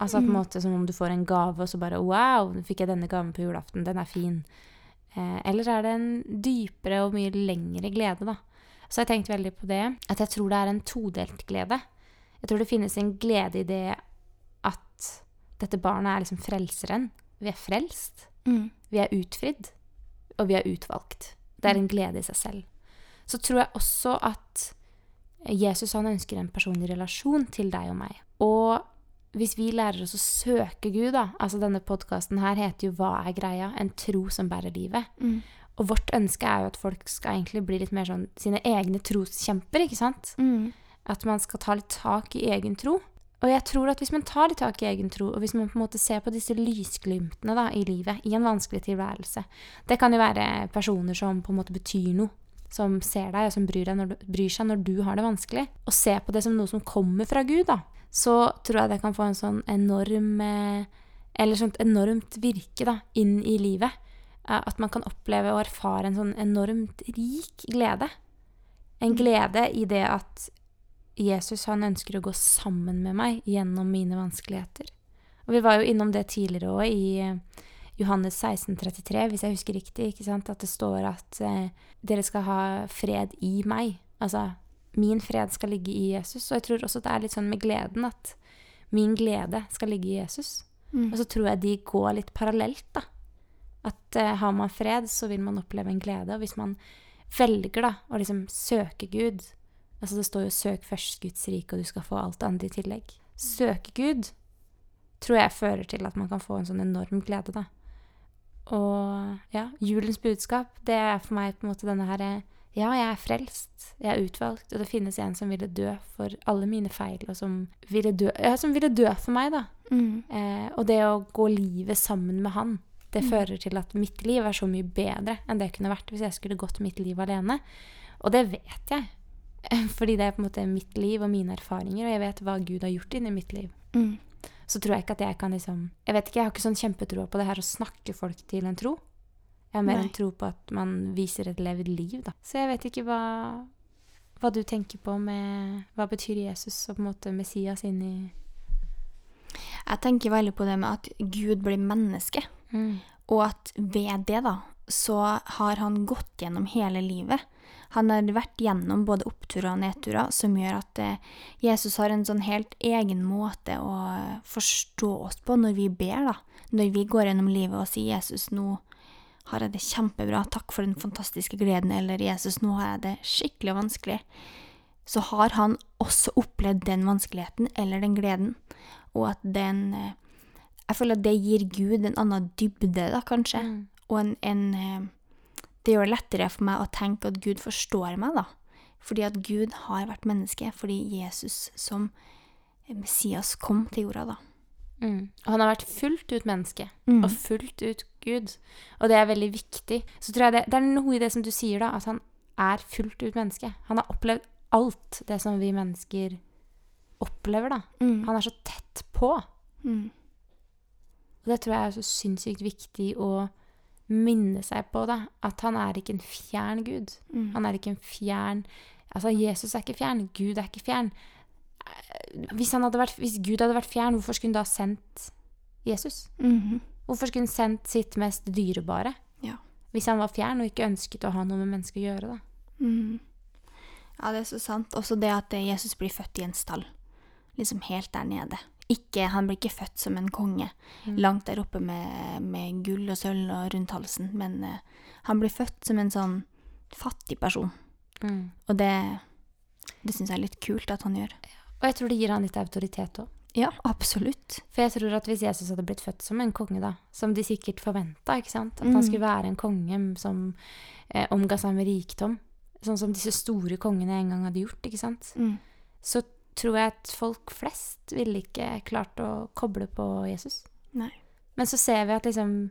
Altså på en Mm. måte som om du får en gave, og så bare wow, nå fikk jeg denne gaven på julaften, den er fin. Eh, eller er det en dypere og mye lengre glede, da? Så jeg har tenkt veldig på det, at jeg tror det er en todelt glede. Jeg tror det finnes en glede i det at dette barnet er liksom frelseren. Vi er frelst. Mm. Vi er utfridd, og vi er utvalgt. Det er en glede i seg selv. Så tror jeg også at Jesus han ønsker en personlig relasjon til deg og meg. Og hvis vi lærer oss å søke Gud, da altså Denne podkasten her heter jo 'Hva er greia?' En tro som bærer livet. Mm. Og vårt ønske er jo at folk skal egentlig bli litt mer sånn sine egne troskjemper, ikke sant? Mm. At man skal ta litt tak i egen tro. Og jeg tror at hvis man tar litt tak i egen tro, og hvis man på en måte ser på disse lysglimtene da, i livet, i en vanskelig tilværelse Det kan jo være personer som på en måte betyr noe, som ser deg, og som bryr, deg når du, bryr seg når du har det vanskelig. Og se på det som noe som kommer fra Gud, da. Så tror jeg det kan få en sånn enorm eh, Eller sånt enormt virke da, inn i livet. Eh, At man kan oppleve og erfare en sånn enormt rik glede. En glede i det at Jesus han ønsker å gå sammen med meg gjennom mine vanskeligheter. Og vi var jo innom det tidligere òg, i eh, Johannes 16, 33, hvis jeg husker riktig. ikke sant? At det står at eh, dere skal ha fred i meg. Altså min fred skal ligge i Jesus. Og jeg tror også det er litt sånn med gleden at min glede skal ligge i Jesus. Mm. Og så tror jeg de går litt parallelt, da. At uh, har man fred, så vil man oppleve en glede. Og hvis man velger da å liksom søke Gud Altså det står jo 'søk først Guds rike, og du skal få alt det andre i tillegg'. Søke Gud tror jeg fører til at man kan få en sånn enorm glede, da. Og ja, julens budskap, det er for meg på en måte denne herre Ja, jeg er frelst, jeg er utvalgt, og det finnes en som ville dø for alle mine feil, og som ville dø, ja, som ville dø for meg, da. Mm. Eh, og det å gå livet sammen med han, det Mm. fører til at mitt liv er så mye bedre enn det kunne vært hvis jeg skulle gått mitt liv alene. Og det vet jeg. Fordi det er på en måte mitt liv og mine erfaringer, og jeg vet hva Gud har gjort inni mitt liv. Mm. Så tror jeg ikke at jeg kan liksom Jeg vet ikke, jeg har ikke sånn kjempetroa på det her å snakke folk til en tro. Jeg har mer Nei. en tro på at man viser et levd liv, da. Så jeg vet ikke hva, hva du tenker på med Hva betyr Jesus og på en måte Messias inni Jeg tenker veldig på det med at Gud blir menneske, mm. og at ved det, da, så har han gått gjennom hele livet. Han har vært gjennom både oppturer og nedturer, som gjør at eh, Jesus har en sånn helt egen måte å forstå oss på når vi ber, da. Når vi går gjennom livet og sier 'Jesus, nå har jeg det kjempebra, takk for den fantastiske gleden', eller 'Jesus, nå har jeg det skikkelig vanskelig', så har han også opplevd den vanskeligheten eller den gleden, og at den eh, Jeg føler at det gir Gud en annen dybde, da, kanskje, Mm. og en, en eh, Det gjør det lettere for meg å tenke at Gud forstår meg, da. Fordi at Gud har vært menneske, fordi Jesus som Messias kom til jorda, da. Mm. Og han har vært fullt ut menneske. Mm. og fullt ut Gud. Og det er veldig viktig. Så tror jeg det, det er noe i det som du sier, da, at han er fullt ut menneske. Han har opplevd alt det som vi mennesker opplever, da. Mm. Han er så tett på. Mm. Og det tror jeg er så sinnssykt viktig å minne seg på, da. At han er ikke en fjern Gud. Mm. Han er ikke en fjern Altså, Jesus er ikke fjern. Gud er ikke fjern. Eh, Hvis, vært, hvis Gud hadde vært fjern, hvorfor skulle han da sendt Jesus? Mhm. Hvorfor skulle hun sendt sitt mest dyrebare? Ja. Hvis han var fjern og ikke ønsket å ha noe med mennesker å gjøre, da. Mm. Ja, det er så sant. Også det at eh, Jesus blir født i en stall. Liksom helt der nede. Ikke, han blir ikke født som en konge, Mm. langt der oppe med, med gull og sølv og rundt halsen, men uh, han blir født som en sånn fattig person. Mm. Og det, det syns jeg er litt kult at han gjør. Og jeg tror det gir han litt autoritet òg. Ja, absolutt. For jeg tror at hvis Jesus hadde blitt født som en konge, da, som de sikkert forventa, ikke sant, at Mm. han skulle være en konge som eh, omga seg med rikdom, sånn som disse store kongene en gang hadde gjort, ikke sant, Mm. så tror jeg at folk flest ville ikke klart å koble på Jesus. Nei. Men så ser vi at liksom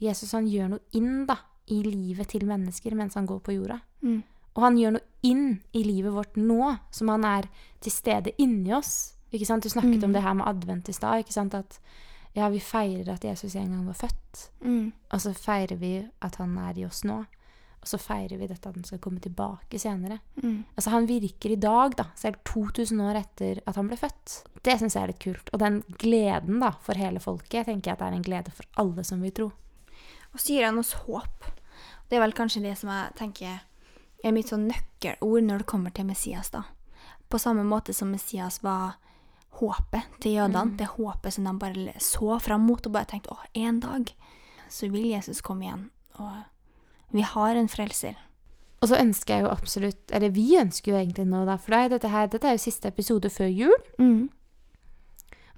Jesus han gjør noe inn da, i livet til mennesker mens han går på jorda. Mm. Og han gjør noe inn i livet vårt nå, som han er til stede inni oss. Ikke sant? Du snakket om Mm. det her med advent i stad. ikke sant? At ja, vi feirer at Jesus en gang var født. Mm. Og så feirer vi at han er i oss nå. Og så feirer vi dette at han skal komme tilbake senere. Mm. Altså Han virker i dag, da, selv 2000 år etter at han ble født. Det syns jeg er litt kult. Og den gleden da, for hele folket tenker jeg at det er en glede for alle som vil tro. Og så gir han oss håp. Det er vel kanskje det som jeg tenker er mitt sånn nøkkelord når det kommer til Messias, da. På samme måte som Messias var håpet til jødene. Det håpet som de bare så fram mot og bare tenkte åh, en dag så vil Jesus komme igjen. Og vi har en frelser. Og så ønsker jeg jo absolutt Eller vi ønsker jo egentlig nå, da, for da er dette, her, dette er jo siste episode før jul. Mm.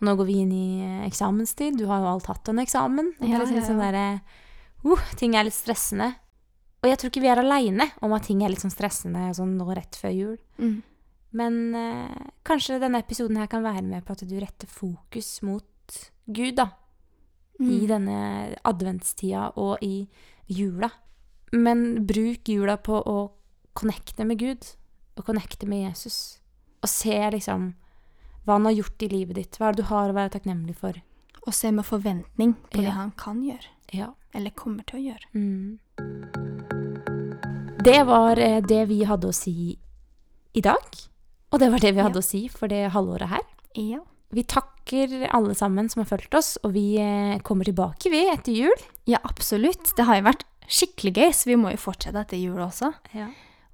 Nå går vi inn i eh, eksamenstid. Du har jo alt hatt en eksamen. Ja, er liksom ja, sånn ja. derre, uh, ting er litt stressende. Og jeg tror ikke vi er aleine om at ting er litt sånn stressende sånn nå rett før jul. Mm. Men eh, kanskje denne episoden her kan være med på at du retter fokus mot Gud, da. I Mm. denne adventstida og i jula. Men bruk jula på å connecte med Gud. Og connecte med Jesus. Og se liksom hva han har gjort i livet ditt. Hva er det du har å være takknemlig for? Og se med forventning på Ja. det han kan gjøre. Ja. Eller kommer til å gjøre. Mm. Det var eh, det vi hadde å si i dag. Og det var det vi hadde Ja. å si for det halvåret her. Ja. Vi takker alle sammen som har fulgt oss, og vi eh, kommer tilbake, vi, etter jul. ja, absolutt. Det har jo vært skikkelig gøy, så vi må jo fortsette etter jul også.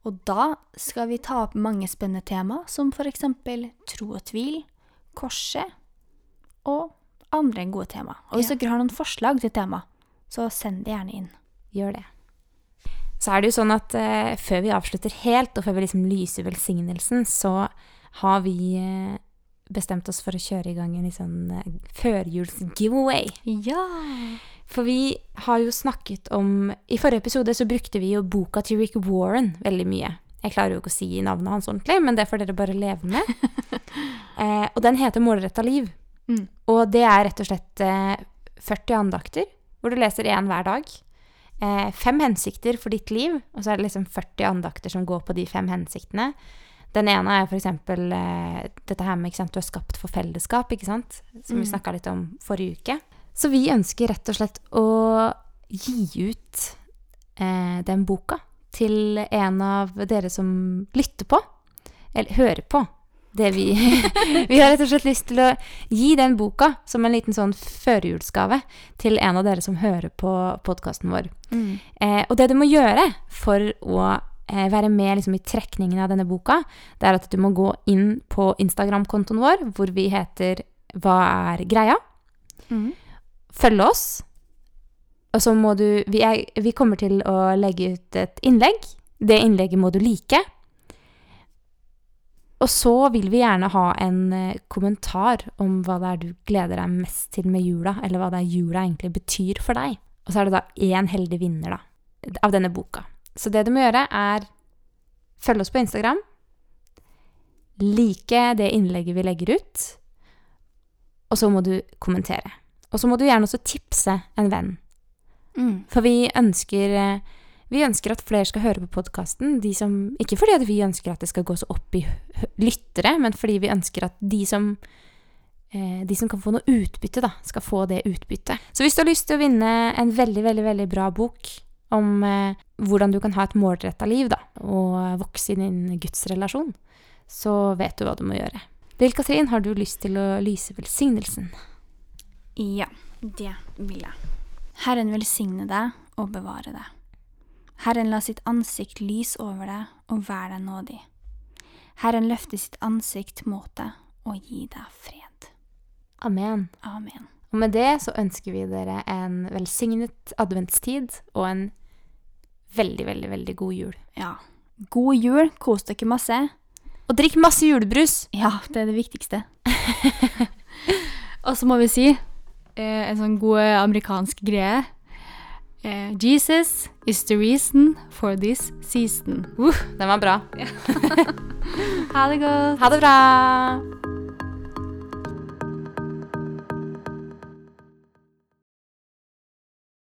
Og da skal vi ta opp mange spennende tema, som eksempel tro og tvil, korset og andre gode tema. Og hvis Ja. dere har noen forslag til tema, så send det gjerne inn. Gjør det. Så er det jo sånn at eh, før vi avslutter helt, og før vi liksom lyser velsignelsen, så har vi eh, bestemt oss for å kjøre i gang en litt sånn eh, førjuls-giveaway. Ja! For vi har jo snakket om I forrige episode så brukte vi jo boka til Rick Warren veldig mye. Jeg klarer jo ikke å si navnet hans ordentlig, men det får dere bare leve med. eh, og den heter Målretta liv. Mm. Og det er rett og slett eh, 40 andakter, hvor du leser én hver dag. Eh, fem hensikter for ditt liv, og så er det liksom 40 andakter som går på de fem hensiktene. Den ene er eksempel eh, dette her med at du er skapt for fellesskap, ikke sant? Som vi Mm. snakka litt om forrige uke. Så vi ønsker rett og slett å gi ut eh, den boka til en av dere som lytter på, eller hører på Det vi Vi har rett og slett lyst til å gi den boka som en liten sånn førjulsgave til en av dere som hører på podkasten vår. Eh, og det du må gjøre for å eh, være med liksom, i trekningen av denne boka, det er at du må gå inn på Instagram-kontoen vår, hvor vi heter Hva er greia? Mm. Følge oss. Og så må du vi, er, vi kommer til å legge ut et innlegg. Det innlegget må du like. Og så vil vi gjerne ha en eh, kommentar om hva det er du gleder deg mest til med jula, eller hva det er jula egentlig betyr for deg. Og så er det da én heldig vinner, da, av denne boka. Så det du må gjøre, er følge oss på Instagram, like det innlegget vi legger ut, og så må du kommentere. Og så må du gjerne også tipse en venn. Mm. For vi ønsker, eh, vi ønsker at flere skal høre på podkasten. Ikke fordi vi ønsker at det skal gå så opp i lyttere, men fordi vi ønsker at de som, eh, de som kan få noe utbytte, da, skal få det utbyttet. Så hvis du har lyst til å vinne en veldig, veldig, veldig bra bok om eh, hvordan du kan ha et målretta liv da, og vokse i din gudsrelasjon, så vet du hva du må gjøre. Lill Katrin, har du lyst til å lyse velsignelsen? Ja, det vil jeg. Herren velsigne deg og bevare deg. Herren la sitt ansikt lyse over deg og være deg nådig. Herren løfte sitt ansikt mot deg og gi deg fred. Amen. Amen. Og med det så ønsker vi dere en velsignet adventstid og en veldig, veldig, veldig god jul. Ja. God jul, kos dere masse. Og drikk masse julebrus! Ja, det er det viktigste. og så må vi si eh, en sånn god amerikansk greie. Eh, Jesus is the reason for this season. Uh, den var bra. Ha det godt. Ha det bra!